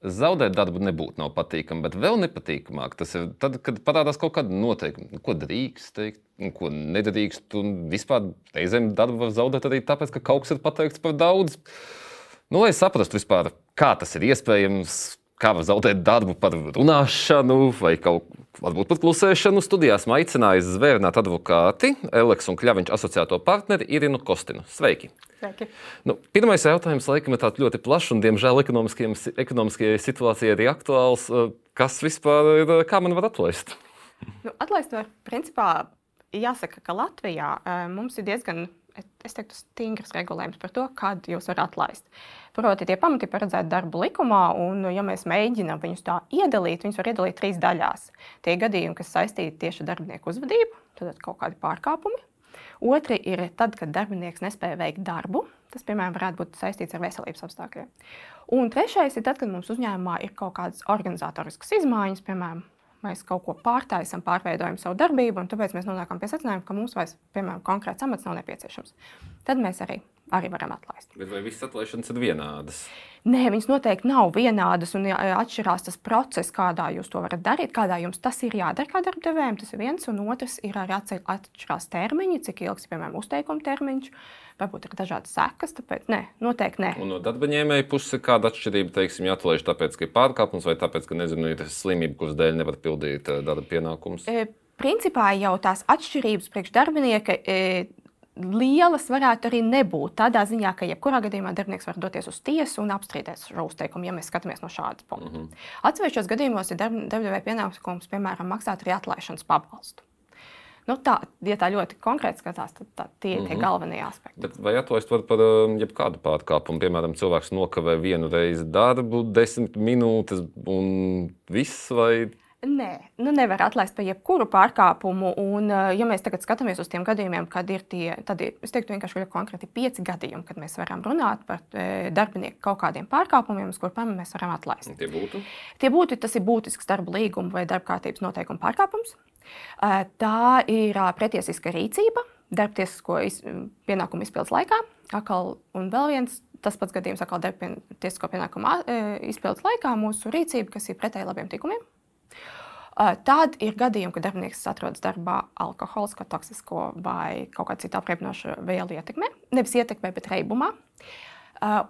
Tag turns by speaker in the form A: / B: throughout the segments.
A: Zaudēt darbu nebūtu nav patīkami, bet vēl nepatīkamāk tas ir tad, kad parādās kaut kāda noteikuma, ko drīkst teikt, ko nedrīkst. Un vispār reizēm darbu var zaudēt arī tāpēc, ka kaut kas ir pateikts par daudz. Nu, lai saprastu vispār, kā tas ir iespējams, kā var zaudēt darbu par runāšanu vai kaut varbūt pat klusēšanu, studijās aicinājis zvērnāt advokāti Eleksu un Kļaviņš asociēto partneri Irinu Kostinu. Sveiki!
B: Sveiki.
A: Nu, pirmais jautājums laikam ir tāds ļoti plašs un, diemžēl, ekonomiskajai situācijai arī aktuāls. Kas vispār ir, kā man var atlaist?
B: Nu, atlaist var, principā, jāsaka, ka Latvijā mums ir diezgan es teiktu, stingrs regulējums par to, kad jūs varat atlaist. Proti, tie pamati paredzēti darba likumā, un, ja mēs mēģinām viņus tā iedalīt, viņus var iedalīt trīs daļās. Tie gadījumi, kas saistīti tieši ar darbinieku uzvedību, tad kaut kādi pārkāpumi. Otri ir tad, kad darbinieks nespēja veikt darbu. Tas, piemēram, varētu būt saistīts ar veselības apstākļiem. Un trešais ir tad, kad mums uzņēmumā ir kaut kādas organizatoriskas izmaiņas, piemēram, mēs kaut ko pārtaisām, pārveidojam savu darbību, un tāpēc mēs nonākam pie secinājuma, ka mums vairs, piemēram, konkrēts amats nav nepieciešams. Tad mēs arī, arī varam atlaist.
A: Bet vai visas atlaišanas ir vienādas?
B: Nē, viņas noteikti nav vienādas un atšķirās tas process, kādā jūs to varat darīt, kādā jums tas ir jādara kā darbdevējiem. Tas ir viens, un otrs ir arī atšķirās termiņi, cik ilgs ir piemēram uzteikuma termiņš. Varbūt ir dažādas sekas, tāpēc nē, noteikti nē.
A: Un no darba ņēmēja puses kāda atšķirība, teiksim, atlaiž tāpēc, ka ir pārkāpums vai tāpēc, ka nezinu, ir slimība, kuras dēļ nevar pildīt darba pienākumus.
B: E, principā jau tās atšķirības priekš darbinieka e, lielas varētu arī nebūt. Tādā ziņā, ka jebkurā gadījumā darbinieks var doties uz tiesu un apstrīdēt šo uzteikumu, ja mēs skatāmies no šāda punkta. Mm -hmm. Atsevišķos gadījumos ir darbdevēja pienākums, piemēram, maksāt arī atlaišanas pabalstu. Nu, tā, ja tā ļoti konkrēti skatās, tad tā, tie ir mm -hmm. tie mhm. galvenie aspekti.
A: Bet vai atlaist var par um, jebkādu pārkāpumu? Piemēram, cilvēks nokavē vienu reizi darbu, desmit minūtes un viss, vai
B: Nē, nu nevar atlaist par jebkuru pārkāpumu. Un, eh, ja mēs tagad skatāmies uz tiem gadījumiem, kad ir tie, tad ir, es teiktu, vienkārši konkrēti pieci gadījumi, kad mēs varam runāt par e, darbinieku kaut kādiem pārkāpumiem, uz kuriem mēs varam atlaist.
A: Tie būtu?
B: Tie būtu, tas ir būtisks darba līguma vai darba kārtības noteikuma pārkāpums. E, tā ir pretiesiska rīcība darbtiesisko iz, pienākumu izpildes laikā. Akal, un vēl viens tas pats gadījums, kā darba tiesisko pienākumu izpildes laikā, mūsu rīcība, kas ir pretēji labiem tikumiem. Tad ir gadījumi, kad darbinieks atrodas darbā alkoholisko, toksisko vai kaut kāda cita apreibinoša vielu ietekmē. Nevis ietekmē, bet reibumā.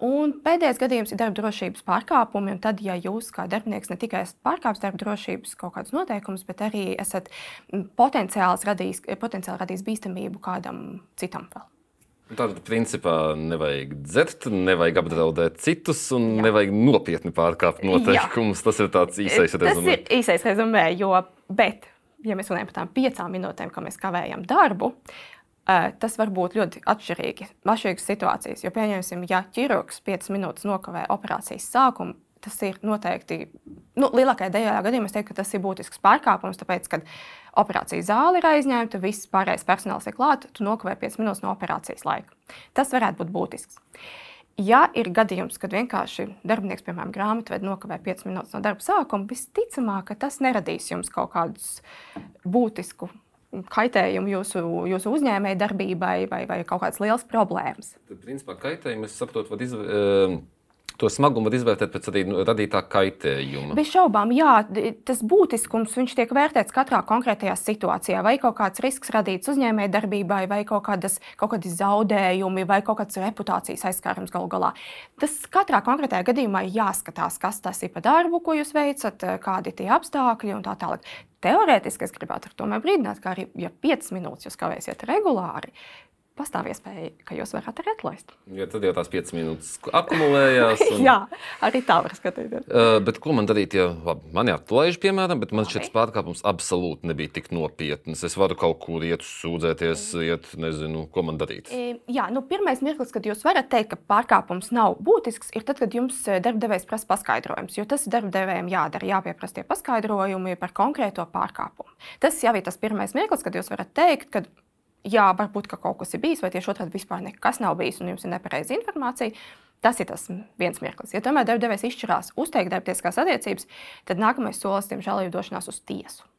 B: Un pēdējais gadījums ir darba drošības pārkāpumi. Tad, ja jūs kā darbinieks ne tikai esat pārkāpis darba drošības kaut kādus noteikumus, bet arī esat potenciāli radījis, potenciāli radījis bīstamību kādam citam vēl.
A: Tātad, principā, nevajag dzert, nevajag apdraudēt citus un Jā. nevajag nopietni pārkāpt noteikumus. Tas ir tāds īsais rezumē.
B: Tas ir īsais rezumē, jo, bet, ja mēs runājam par tām piecām minūtēm, kad mēs kavējam darbu, tas var būt ļoti atšķirīgi. Atšķirīgas situācijas, jo, pieņemsim, ja ķirurgs 5 minūtes nokavē operācijas sākumu, tas ir noteikti, nu, lielākajā daļā gadījumā es teiktu, ka tas ir būtisks pārkāpums, tāpēc, ka operācijas zāle ir aizņemta, viss pārējais personāls ir klāts, tu nokavē 5 minūtes no operācijas laika. Tas varētu būt būtisks. Ja ir gadījums, kad vienkārši darbinieks, piemēram, grāmatvedis nokavē 5 minūtes no darba sākuma, visticamāk, tas neradīs jums kaut kādus būtisku kaitējumu jūsu, jūsu uzņēmēji darbībai vai, vai kaut kādas liels problēmas.
A: Tad, principā, kaitējumu es saprotu, var izvēlēties to smagumu var izvērtēt pēc nu, radītā kaitējuma.
B: Bez šaubām, jā, tas būtiskums tiek vērtēts katrā konkrētajā situācijā. Vai kaut kāds risks radīts uzņēmējdarbībai, vai kaut, kādas, kaut kādi zaudējumi, vai kaut kāds reputācijas aizskārums galu galā. Tas katrā konkrētajā gadījumā ir jāskatās, kas tas ir par darbu, ko jūs veicat, kādi ir tie apstākļi un tā tālāk. Teorētiski es gribētu tomēr brīdināt, ka arī ja 5 minūtes jūs kavēsiet regulāri, pastāv iespēja, ka jūs varat arī atlaist.
A: Ja tad jau tās 5 minūtes akumulējās.
B: Un... Jā, arī tā var skatīties.
A: Uh, bet ko man darīt, ja labi, man jāatlaiž, piemēram, bet man šis pārkāpums absolūti nebija tik nopietns. Es varu kaut kur iet, sūdzēties, iet, nezinu, ko man darīt.
B: E, jā, nu, pirmais mirklis, kad jūs varat teikt, ka pārkāpums nav būtisks, ir tad, kad jums darbdevējs prasa paskaidrojums. Jo tas darbdevējiem jādara, jāpieprasa tie paskaidrojumi par konkrēto pārkāpumu. Tas jau ir tas pirmais mirklis, kad jūs varat teikt, ka jā, varbūt ka kaut kas ir bijis, vai tieši otrādi vispār nekas nav bijis un jums ir nepareiza informācija. Tas ir tas viens mirklis. Ja tomēr darbdevējs izšķirās uzteikt darbtieskās attiecības, tad nākamais solis, diemžēl, ir došanās uz tiesu.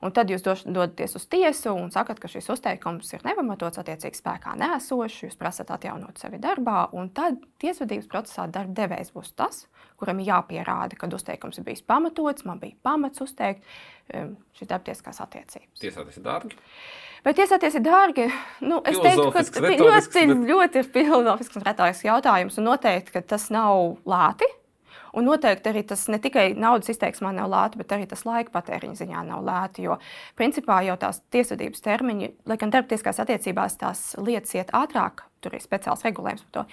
B: Un tad jūs dodaties uz tiesu un sakat, ka šis uzteikums ir nepamatots, attiecīgi spēkā nesošs, jūs prasat atjaunot sevi darbā, un tad tiesvedības procesā darba devējs būs tas, kuram jāpierāda, ka uzteikums ir bijis pamatots, man bija pamats uzteikt um, šīs darbtieskās attiecības.
A: Tiesāties ir dārgi.
B: Bet tiesāties ir dārgi. Nu, es teiktu, ka tas ir ļoti, bet... ļoti filozofisks un retorisks jautājums. Un noteikti, ka tas nav lēti. Un noteikti arī tas ne tikai naudas izteiksmā nav lēti, bet arī tas laika patēriņa ziņā nav lēti. Jo principā jau tās tiesvedības termiņi, lai gan darbtieskās attiecībās tās lietas iet ātrāk, tur ir speciāls regulējums par to.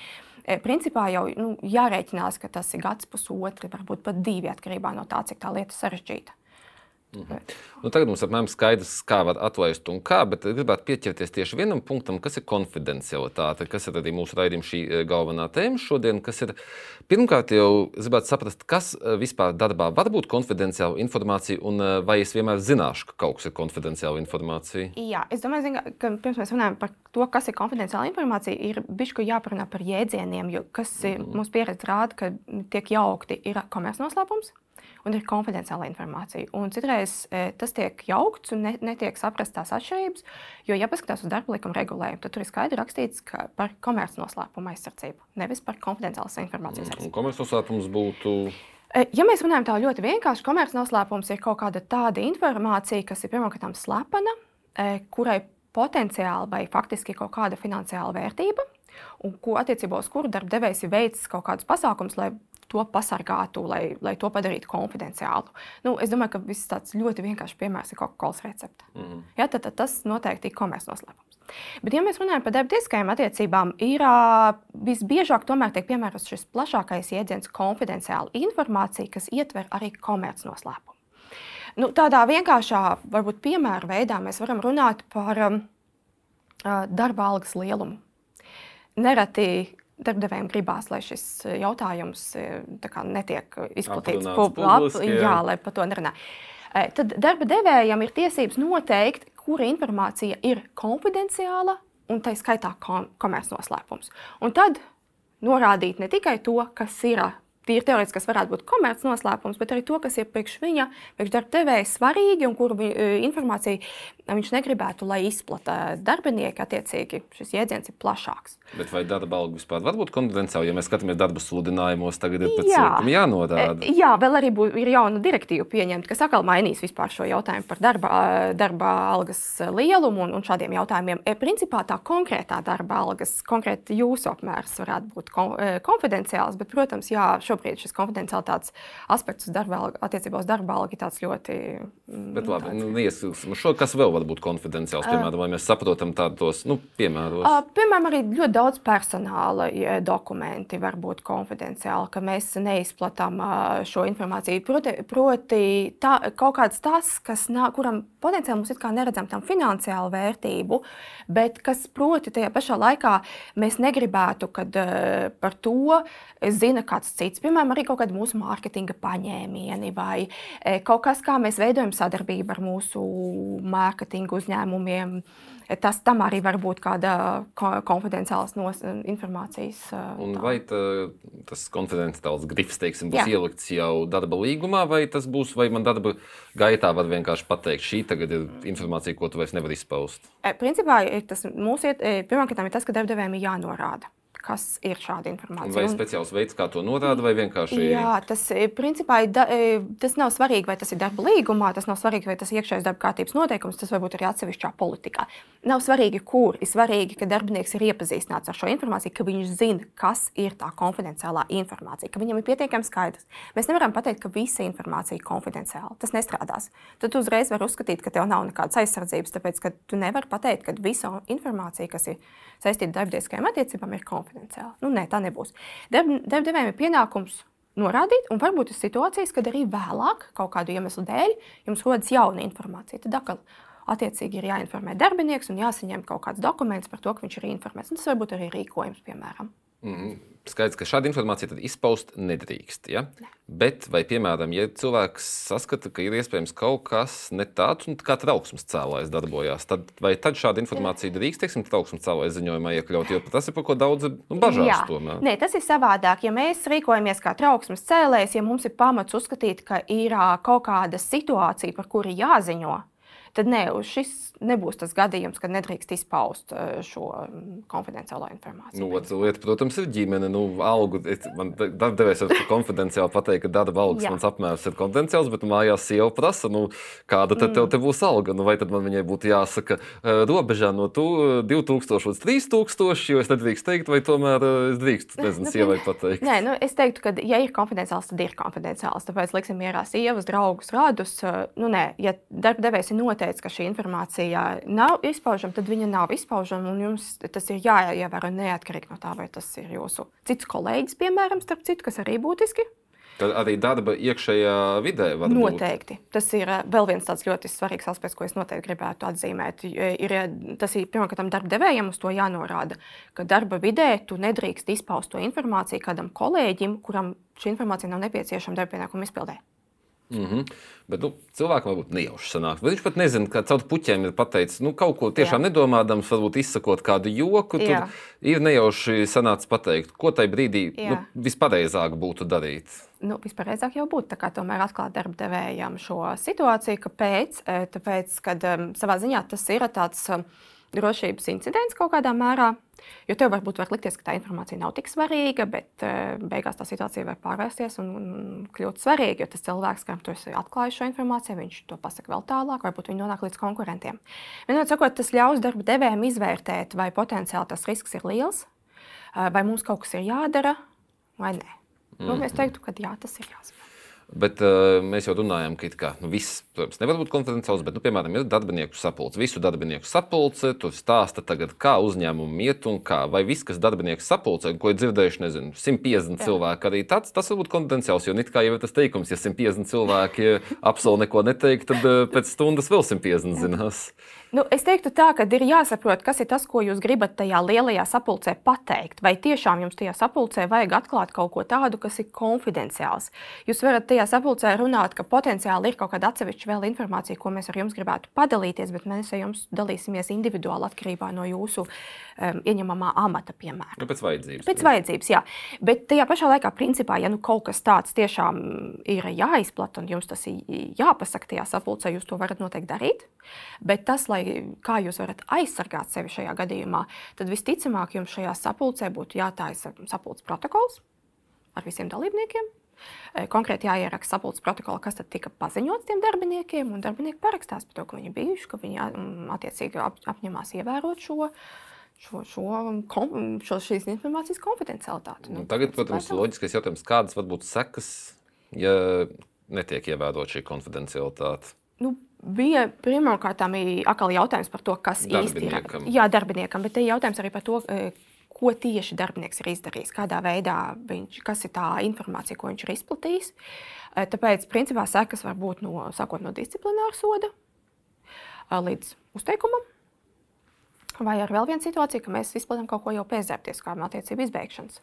B: E, principā jau nu, jārēķinās, ka tas ir gads, pusotri, varbūt pat divi atkarībā no tā, cik tā lieta sarežģīta.
A: Mhm. Nu, tagad mums apmēram skaidrs, kā var atlaist un kā, bet gribētu pieķerties tieši vienam punktam, kas ir konfidencialitāte, kas ir arī mūsu raidījuma šī eh, galvenā tēma šodien. Ir, pirmkārt, jau gribētu saprast, kas eh, vispār darbā var būt konfidenciāla informācija, un eh, vai es vienmēr zināšu, ka kaut kas ir konfidenciāla informācija.
B: Jā, es domāju, zin, ka pirms mēs runājam par to, kas ir konfidenciāla informācija, ir bišķi jāparunā par jēdzieniem, jo kas mm. mums pieredze rāda, ka tiek jaukti ir komercnoslēpums un ir konfidenciāla informācija. Un citreiz e, tas tiek jaukts un ne, netiek saprast tās atšķirības. Jo, ja paskatās uz darba likuma regulējumu, tad tur ir skaidri rakstīts par komercnoslēpuma aizsardzību, nevis par konfidenciālas informācijas aizsardzību.
A: Komercnoslēpums būtu.
B: E, ja mēs runājam tā ļoti vienkārši, komercnoslēpums ir kaut kāda tāda informācija, kas ir pirmkārt slepena, e, kurai potenciāli vai faktiski ir kaut kāda finansiāla vērtība, un ko attiecībā uz kuru darba devējs ir veicis kaut kādus pasākumus, lai to pasargātu, lai, lai to padarītu konfidenciālu. Nu, es domāju, ka viss tāds ļoti vienkāršs piemērs ir Coca-Cola recepte. Mm -hmm. ja, tad, tad tas noteikti ir komercnoslēpums. Bet, ja mēs runājam par darba tiesiskajām attiecībām, ir visbiežāk tomēr tiek piemērots šis plašākais jēdziens konfidenciāla informācija, kas ietver arī komercnoslēpumu. Nu, tādā vienkāršā, varbūt piemēra veidā mēs varam runāt par um, darba algas lielumu. Nereti darbdevējiem gribās, lai šis eh, jautājums eh, netiek izplatīts publiski, jā. lai par to nerunā. Eh, tad darba devējam ir tiesības noteikt, kura informācija ir konfidenciāla un tā skaitā komercnoslēpums. Un tad norādīt ne tikai to, kas ir tīri teorētiski, kas varētu būt komercnoslēpums, bet arī to, kas ir priekš viņa, priekš darba devēja svarīgi un kuru informāciju viņš negribētu, lai izplata darbinieki. Attiecīgi, šis jēdziens ir plašāks.
A: Bet vai darba alga vispār var būt konfidenciāla? Ja mēs skatāmies darba sludinājumos, tagad ir pēc tam jānorāda.
B: E, jā, vēl arī bū, ir jauna direktīva pieņemta, kas atkal mainīs vispār šo jautājumu par darba, darba algas lielumu un, un šādiem jautājumiem. E, principā tā konkrētā darba algas, konkrēti jūsu apmērs varētu būt e, konfidenciāls, bet, protams, jā, šobrīd šis konfidenciālitātes aspekts darba attiecībā uz darba algu ir tāds ļoti.
A: Mm, bet labi, tāds... nu, ieskilsim šo, kas vēl var būt konfidenciāls, piemēram, vai mēs saprotam tādos, nu, piemēros?
B: Piemēram, arī ļoti daudz personāla dokumenti var būt konfidenciāli, ka mēs neizplatām šo informāciju. Proti, proti tā, kaut kāds tas, kas, nā, kuram potenciāli mums it kā neredzam tam finansiālu vērtību, bet kas, proti, tajā pašā laikā mēs negribētu, kad par to zina kāds cits. Piemēram, arī kaut kādi mūsu mārketinga paņēmieni vai kaut kas, kā mēs veidojam sadarbību ar mūsu mārketinga uzņēmumiem. Tas tam arī var būt kāda konfidenciāls nos, informācijas.
A: E, Un vai tā, tas konfidenciāls grifs teiksim, būs Jā. ielikts jau darba līgumā, vai tas būs, vai man darba gaitā var vienkārši pateikt, šī tagad ir informācija, ko tu vairs nevari izpaust?
B: E, principā tas mūsu pirmkārt ir tas, ka darbdevējiem ir jānorāda kas ir šāda informācija.
A: Vai ir speciāls veids, kā to norāda, vai vienkārši?
B: Jā, tas e, principā da, e, tas nav svarīgi, vai tas ir darba līgumā, tas nav svarīgi, vai tas ir iekšējais darba kārtības noteikums, tas varbūt arī atsevišķā politikā. Nav svarīgi, kur. Ir svarīgi, ka darbinieks ir iepazīstināts ar šo informāciju, ka viņš zina, kas ir tā konfidenciālā informācija, ka viņam ir pietiekami skaidrs. Mēs nevaram pateikt, ka visa informācija ir konfidenciāla. Tas nestrādās. Tad tu uzreiz vari uzskatīt, ka tev nav nekādas aizsardzības, tāpēc ka tu nevari pateikt, ka visa informācija, kas ir saistīta ar darbdieskajām attiecībām, ir konfidenciāla konfidenciāli. Nu, nē, tā nebūs. Darbdevējiem ir pienākums norādīt, un varbūt ir situācijas, kad arī vēlāk, kaut kādu iemeslu dēļ, jums rodas jauna informācija. Tad atkal attiecīgi ir jāinformē darbinieks un jāsaņem kaut kāds dokuments par to, ka viņš ir informēts. Un tas var būt arī rīkojums, piemēram.
A: Mm, skaidrs, ka šāda informācija tad izpaust nedrīkst. Ja? Bet, vai, piemēram, ja cilvēks saskata, ka ir iespējams kaut kas ne tāds, un kā trauksmes cēlājs darbojās, tad vai tad šāda informācija drīkst, teiksim, trauksmes cēlāja ziņojumā iekļaut, jo tas ir par ko daudz nu, bažās
B: Jā.
A: tomēr.
B: Nē, tas ir savādāk. Ja mēs rīkojamies kā trauksmes cēlējs, ja mums ir pamats uzskatīt, ka ir kaut kāda situācija, par kuru jāziņo, tad ne, šis nebūs tas gadījums, kad nedrīkst izpaust ā, šo mm, konfidenciālo informāciju.
A: Nu, otra lieta, protams, ir ģimene. Nu, algu, man darbdevējs var konfidenciāli pateikt, ka darba algas
B: Jā.
A: mans apmērs ir konfidenciāls, bet mājās sieva prasa, nu, kāda tad tev te būs alga. Nu, vai tad man viņai būtu jāsaka, eh, robežā no tu, 2000 līdz 3000, jo es nedrīkstu teikt, vai tomēr eh, es drīkstu, nezinu,
B: Nu,
A: sievai pateikt.
B: Nē, nu, es teiktu, ka, ja ir konfidenciāls, tad ir konfidenciāls. Tāpēc liksim mierā sievas, draugus, radus. Nu, nē, ja darbdevējs ir noteicis, ka šī informācija nav izpaužama, tad viņa nav izpaužama. un Jums tas ir jāievēro neatkarīgi no tā, vai tas ir jūsu cits kolēģis, piemēram, starp citu, kas arī būtiski.
A: Tad arī darba iekšējā vidē var būt.
B: Noteikti. Tas ir ā, vēl viens tāds ļoti svarīgs aspekts, ko es noteikti gribētu atzīmēt. I- Ir, ā, tas ir pirmkārt darba devējiem uz to jānorāda, ka darba vidē tu nedrīkst izpaust to informāciju kādam kolēģim, kuram šī informācija nav nepieciešama darba pienākuma izpildē.
A: Mm -hmm. Bet nu, cilvēkam varbūt nejauši sanāk. Viņš pat nezina, ka caur puķiem ir pateicis nu, kaut ko tiešām
B: Jā.
A: nedomādams, varbūt izsakot kādu joku. Tur
B: Jā.
A: ir nejauši sanācis pateikt, ko tajā brīdī
B: Jā.
A: nu, vispareizāk būtu darīt.
B: Nu, Vispārējais jau būtu tomēr atklāt darba devējiem šo situāciju. Kāpēc? E, Tāpēc, ka um, savā ziņā tas ir tāds um, drošības incidents kaut kādā mērā. Jo tev varbūt var likties, ka tā informācija nav tik svarīga, bet uh, beigās tā situācija var pārvērsties un, un kļūt svarīga. Jo tas cilvēks, kam tu esi atklājis šo informāciju, viņš to pasaka vēl tālāk, varbūt viņi nonāk līdz konkurentiem. Vienot sakot, tas ļaus darba devējiem izvērtēt, vai potenciāli tas risks ir liels, uh, vai mums kaut kas ir jādara vai nē. Nu, es teiktu, ka jā, tas ir jāsaka.
A: Bet uh, mēs jau runājam, ka kā, nu, viss, protams, nevar būt konfidenciāls, bet, nu, piemēram, ir darbinieku sapulce. Visu darbinieku sapulce, tur stāsta, tagad, kā uzņēmumi iet un kā. Vai viss, kas darbinieku sapulcē, ko ir dzirdējuši, nezinu, 150
B: Jā.
A: cilvēki, arī tāds, tas var būt konfidenciāls. Jo it kā jau ir tas teikums, ja 150 cilvēki apsola neko neteikt, tad uh, pēc stundas vēl 150 zinās.
B: Nu, es teiktu, tā, ka ir jāsaprot, kas ir tas, ko jūs gribat tajā lielajā sapulcē pateikt. Vai tiešām jums tajā sapulcē vajag atklāt kaut ko tādu, kas ir konfidenciāls. Jūs varat tajā sapulcē runāt, ka potenciāli ir kaut kāda atsevišķa vēl informācija, ko mēs ar jums gribētu padalīties, bet mēs ar jums dalīsimies individuāli atkarībā no jūsu um, ieņemamā amata, piemēram.
A: Nu, pēc vajadzības.
B: Pēc vajadzības, jā. Bet tajā pašā laikā, principā, ja nu kaut kas tāds tiešām ir jāizplata un jums tas ir jāpasaka tajā sapulcē, jūs to varat noteikti darīt. Bet tas, lai kā jūs varat aizsargāt sevi šajā gadījumā, tad visticamāk jums šajā sapulcē būtu jātaisa sapulces protokols ar visiem dalībniekiem. E, Konkrēti jāieraksta sapulces protokolā, kas tad tika paziņots tiem darbiniekiem, un darbinieki parakstās par to, ka viņi bijuši, ka viņi attiecīgi ap, apņemās ievērot šo, šo, šo, kom- šo šīs informācijas konfidencialitāti.
A: Nu, tagad, protams, ir loģiskais jautājums, kādas var būt sekas, ja netiek ievērota šī konfidencialitāte.
B: Nu, bija pirmkārt atkal jautājums par to, kas īsti ir. Jā, darbiniekam, bet te ir jautājums arī par to, e, ko tieši darbinieks ir izdarījis, kādā veidā viņš, kas ir tā informācija, ko viņš ir izplatījis. E, Tāpēc, principā, sekas var būt no, sākot no disciplināra soda e, līdz uzteikumam. Vai ar vēl vienu situāciju, ka mēs izplatām kaut ko jau pēc darbtieskām attiecību izbeigšanas.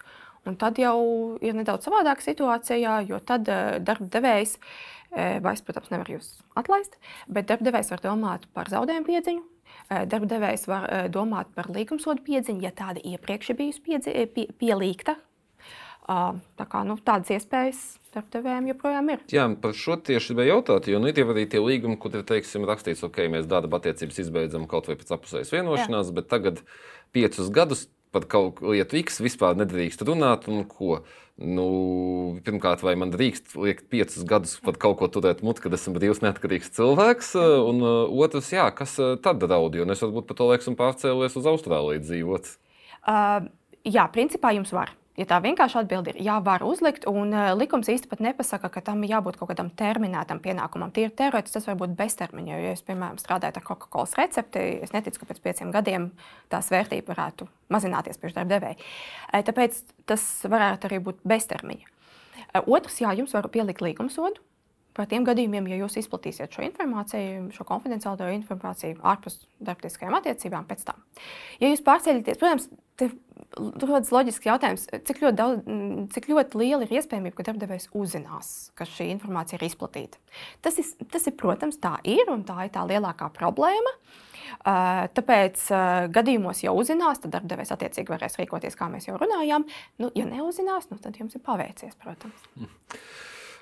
B: Un tad jau ir nedaudz savādāka situācija, jo tad uh, darba devējs, uh, vai es, protams, nevaru jūs atlaist, bet darba devējs var domāt par zaudējumu piedziņu. Uh, darba devējs var domāt par līgumsodu piedziņu, ja tāda iepriekš ir bijusi pielīgta. Tā kā nu, tādas iespējas darbdevējiem joprojām ir.
A: Jā, par šo tieši gribēju jautāt, jo nu, ir arī tie līgumi, kur ir teiksim, rakstīts, ok, mēs darba attiecības izbeidzam kaut vai pēc apusējas vienošanās, Jā. bet tagad piecus gadus par kaut ko lietu X vispār nedrīkst runāt. Nu, pirmkārt, vai man drīkst liekt piecus gadus pat kaut ko turēt mutē, kad esmu brīvs, neatkarīgs cilvēks, un uh, otrs, jā, kas tad draud, jo es varbūt pat to laiku esmu pārcēlies uz Austrāliju dzīvot.
B: Uh, jā, principā jums var. Ja tā vienkārši atbild ir, jā, var uzlikt, un uh, likums pat nepasaka, ka tam jābūt kaut kādam terminētam pienākumam. Tīri teorētiski tas var būt beztermiņa. Jo, ja es, piemēram, strādāju ar Coca-Cola recepti, es neticu, ka pēc pieciem gadiem tās vērtība varētu mazināties priekš darba devēja. Uh, tāpēc tas varētu arī būt beztermiņa. Uh, otrs, jā, jums var pielikt līguma sodu. Par tiem gadījumiem, ja jūs izplatīsiet šo informāciju, šo konfidenciālo informāciju ārpus darbtiskajām attiecībām pēc tam. Ja jūs pārceļaties, protams, rodas loģisks jautājums, cik ļoti, daudz, cik ļoti liela ir iespējamība, ka darbdevējs uzzinās, ka šī informācija ir izplatīta. Tas ir, tas ir, protams, tā ir un tā ir tā lielākā problēma. Tāpēc gadījumos, ja uzzinās, tad darbdevējs attiecīgi varēs rīkoties, kā mēs jau runājām. Nu, ja neuzzinās, nu, tad jums ir paveicies, protams. Mm.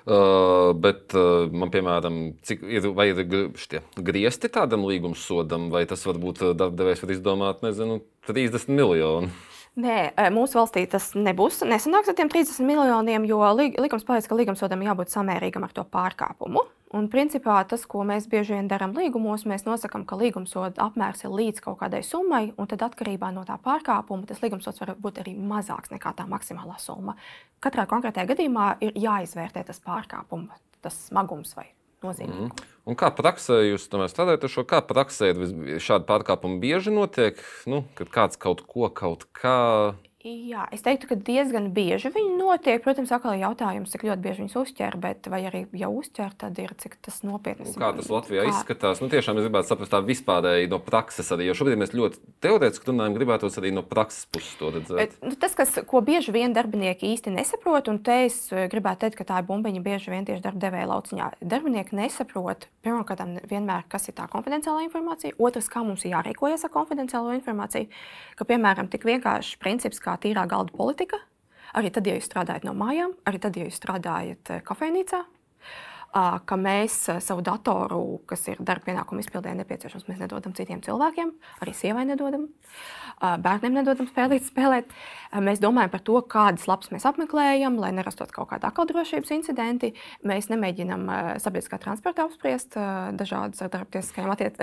A: Uh, bet uh, man, piemēram, cik ir, vai ir šitie griezti tādam līgumsodam, vai tas varbūt darbdevējs var izdomāt, nezinu, 30 miljonu?
B: Nē, mūsu valstī tas nebūs. Nesanāks ar tiem 30 miljoniem, jo likums paredz, ka līgumsodam jābūt samērīgam ar to pārkāpumu. Un, principā, tas, ko mēs bieži vien darām līgumos, mēs nosakām, ka līgumsoda apmērs ir līdz kaut kādai summai, un tad atkarībā no tā pārkāpuma tas līgumsods var būt arī mazāks nekā tā maksimālā summa. Katrā konkrētajā gadījumā ir jāizvērtē tas pārkāpuma, tas smagums vai nozīmīgums. Mm.
A: Un kā praksē jūs strādājat ar šo? Kā praksē šādi pārkāpumi bieži notiek? Nu, kad kāds kaut ko kaut kā
B: Jā, es teiktu, ka diezgan bieži viņi notiek. Protams, atkal ir jautājums, cik ļoti bieži viņus uzķer, bet vai arī ja uzķer, tad ir cik tas nopietni.
A: Kā tas Latvijā kā... izskatās? Nu, tiešām es gribētu saprast tā vispārēji no prakses arī, jo šobrīd mēs ļoti teorētiski runājam, gribētos arī no prakses puses to redzēt. Bet,
B: nu, tas, kas, ko bieži vien darbinieki īsti nesaprot, un te es eh, gribētu teikt, ka tā ir bumbiņa bieži vien tieši darba devēja lauciņā. Darbinieki nesaprot, pirmkārt, vienmēr, kas ir tā konfidenciālā informācija, otrs, kā mums ir jārīkojas ar konfidenciālo informāciju, ka, piemēram, tik vienkāršs princips, kā kā tīrā galda politika. Arī tad, ja jūs strādājat no mājām, arī tad, ja jūs strādājat eh, kafejnīcā, ka mēs savu datoru, kas ir darba pienākumu izpildē nepieciešams, mēs nedodam citiem cilvēkiem, arī sievai nedodam, bērniem nedodam spēlīt, spēlēt. Mēs domājam par to, kādas lapas mēs apmeklējam, lai nerastos kaut kāda atkal drošības incidenti. Mēs nemēģinām sabiedriskā transporta apspriest dažādas ar darba,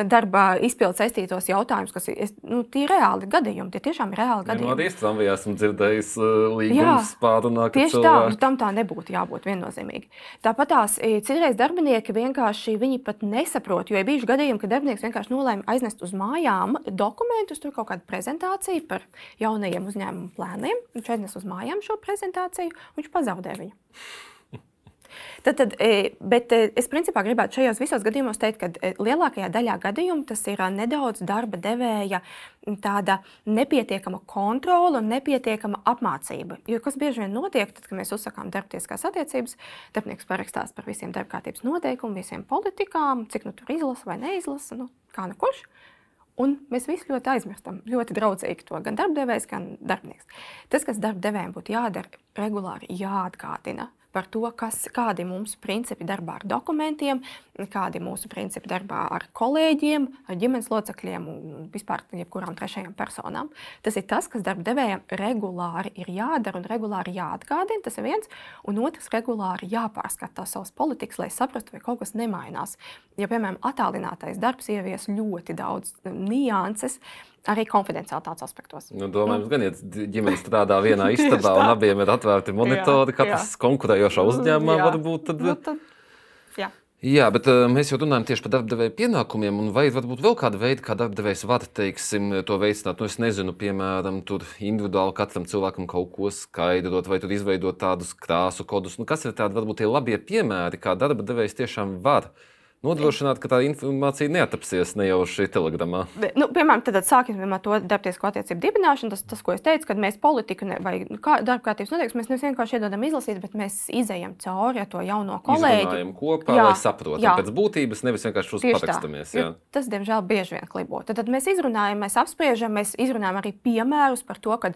B: darba izpildu saistītos jautājumus, kas ir nu, reāli gadījumi. Tie tiešām ir reāli gadījumi.
A: Arī tramvajā esmu dzirdējis līgumus pārunāt.
B: Tieši cilvēki. tā, nu, tam tā nebūtu jābūt viennozīmīgi. Tāpat tās ir Citreiz darbinieki vienkārši pat nesaprot, jo ir bijuši gadījumi, ka darbinieks vienkārši nolēma aiznest uz mājām dokumentus, tur kaut kādu prezentāciju par jaunajiem uzņēmumu plāniem. Viņš aiznes uz mājām šo prezentāciju, viņš pazaudē viņu. Tad, tad, e, bet e, es principā gribētu šajos visos gadījumos teikt, ka e, lielākajā daļā gadījumu tas ir nedaudz darba devēja tāda nepietiekama kontrole un nepietiekama apmācība. Jo kas bieži vien notiek, tad, kad mēs uzsakām darbtieskās attiecības, darbinieks parakstās par visiem darbkārtības noteikumiem, visiem politikām, cik nu tur izlasa vai neizlasa, nu, kā nu kurš. Un mēs visi ļoti aizmirstam, ļoti draudzīgi to gan darbdevējs, gan darbinieks. Tas, kas darbdevējiem būtu jādara, regulāri jāatgādina par to, kas, kādi mūsu principi darbā ar dokumentiem, kādi mūsu principi darbā ar kolēģiem, ģimenes locekļiem un vispār jebkurām trešajām personām. Tas ir tas, kas darba devējiem regulāri ir jādara un regulāri jāatgādina. Tas ir viens, un otrs, regulāri jāpārskata savas politikas, lai saprastu, vai kaut kas nemainās. Ja, piemēram, attālinātais darbs ievies ļoti daudz nianses, arī konfidenciālitātes aspektos.
A: Nu, domājams, nu. gan, ja ģimene strādā vienā istabā un abiem ir atvērti monitori, katrs konkurējošā uzņēmumā var būt. Tad... Nu, tad... Jā. Jā, bet uh, mēs jau runājam tieši par darbdevēja pienākumiem. Vai varbūt vēl kāda veida, kā darbdevējs var teiksim, to veicināt? Nu, es nezinu, piemēram, tur individuāli katram cilvēkam kaut ko skaidrot, vai tur izveidot tādus krāsu kodus. Nu, kas ir tādi varbūt tie labie piemēri, kā darba devējs tiešām var uh, nodrošināt, ka tā informācija neatapsies nejauši telegramā.
B: Nu, piemēram, tad sāksim ar to darbtiesku attiecību dibināšanu. Tas, tas, ko es teicu, kad mēs politiku ne, vai kā, darba kārtības noteikumus mēs nevis vienkārši iedodam izlasīt, bet mēs izējam cauri ar to jauno kolēģi.
A: Izrunājam kopā, jā, lai saprotam jā. pēc būtības, nevis vienkārši uz parakstamies.
B: Tas, diemžēl, bieži vien klibo. Tad, tad mēs izrunājam, mēs apspriežam, mēs izrunājam arī piemērus par to, ka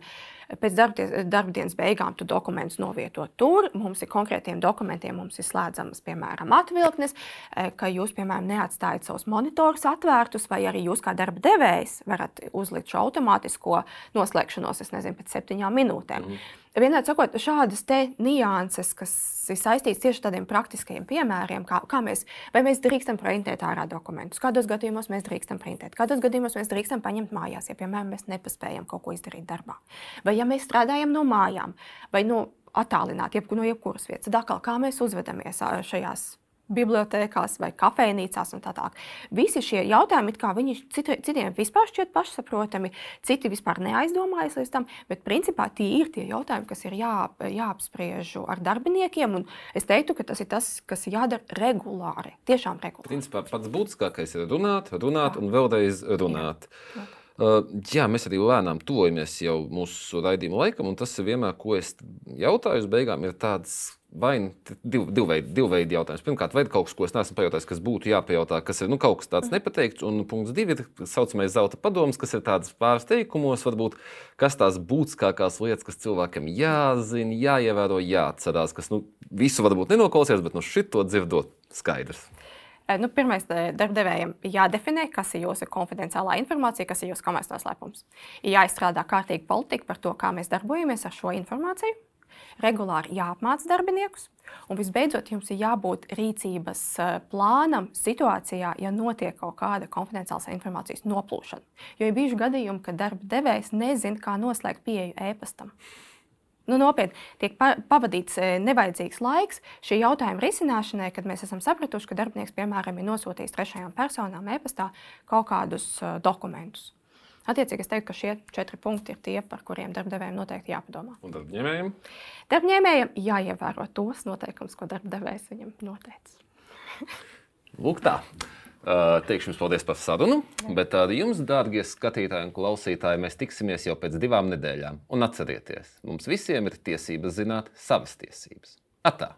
B: Pēc darba dienas beigām tu dokumentus novieto tur. Mums ir konkrētiem dokumentiem, mums ir slēdzamas, piemēram, atvilknes, e, ka jūs, piemēram, neatstājat savus monitorus atvērtus, vai arī jūs kā darba devējs varat uzlikt šo automātisko noslēgšanos, es nezinu, pēc septiņām minūtēm. Mm. Vienādi sakot, šādas nianses, kas ir saistītas tieši ar tādiem praktiskiem piemēriem, kā, kā mēs, mēs drīkstam printēt ārā dokumentus, kādos gadījumos mēs drīkstam printēt, kādos gadījumos mēs drīkstam paņemt mājās, ja, piemēram, mēs nepaspējam kaut ko izdarīt darbā. Vai ja mēs strādājam no mājām, vai no attālināti, jeb, no jebkuras vietas, tad atkal kā mēs uzvedamies šajās bibliotekās vai kafejnīcās un tā tālāk. Visi šie jautājumi, kā viņi citi, citiem vispār šķiet pašsaprotami, citi vispār neaizdomājas līdz tam, bet principā tie ir tie jautājumi, kas ir jā, jāapspriež ar darbiniekiem. Es teiktu, ka tas ir tas, kas jādara regulāri, tiešām regulāri.
A: Principā pats būtiskākais ir runāt, runāt jā. un vēlreiz runāt. Jā. Jā. Uh, jā, mēs arī lēnām tuvojamies jau mūsu raidījuma laikam, un tas ir vienmēr, ko es jautāju uz beigām, ir tāds vai divu, divu, veidu, divu veidu jautājums. Pirmkārt, vai ir kaut kas, ko es neesmu pajautājis, kas būtu jāpajautā, kas ir nu, kaut kas tāds nepateikts, un punkts divi ir tā saucamais zelta padoms, kas ir tāds pāris teikumos, varbūt kas tās būtiskākās lietas, kas cilvēkam jāzina, jāievēro, jāatcerās, kas nu, visu varbūt nenoklausīs, bet no šito dzirdot skaidrs.
B: Eh, nu, Pirmais, eh, darbdevējiem jādefinē, kas ir jūsu konfidenciālā informācija, kas ir jūsu komerces noslēpums. Ir jāizstrādā kārtīga politika par to, kā mēs darbojamies ar šo informāciju. Regulāri jāapmāca darbiniekus. Un visbeidzot, jums ir jābūt rīcības eh, plānam situācijā, ja notiek kaut kāda konfidenciālas informācijas noplūšana. Jo ir bijuši gadījumi, kad darba devējs nezina, kā noslēgt pieeju e-pastam. Nu, nopietni, tiek pavadīts e, nevajadzīgs laiks šī jautājuma risināšanai, kad mēs esam sapratuši, ka darbinieks, piemēram, ir nosūtījis trešajām personām e-pastā kaut kādus uh, dokumentus. Attiecīgi, es teiktu, ka šie četri punkti ir tie, par kuriem darbdevējiem noteikti jāpadomā.
A: Un darbņēmējiem?
B: Darbņēmējiem jāievēro tos noteikumus, ko darbdevējs viņam noteicis.
A: Lūk, tā. Uh, teikšu jums paldies par sarunu, bet ar jums, dārgie skatītāji un klausītāji, mēs tiksimies jau pēc divām nedēļām. Un atcerieties, mums visiem ir tiesības zināt savas tiesības. Atā!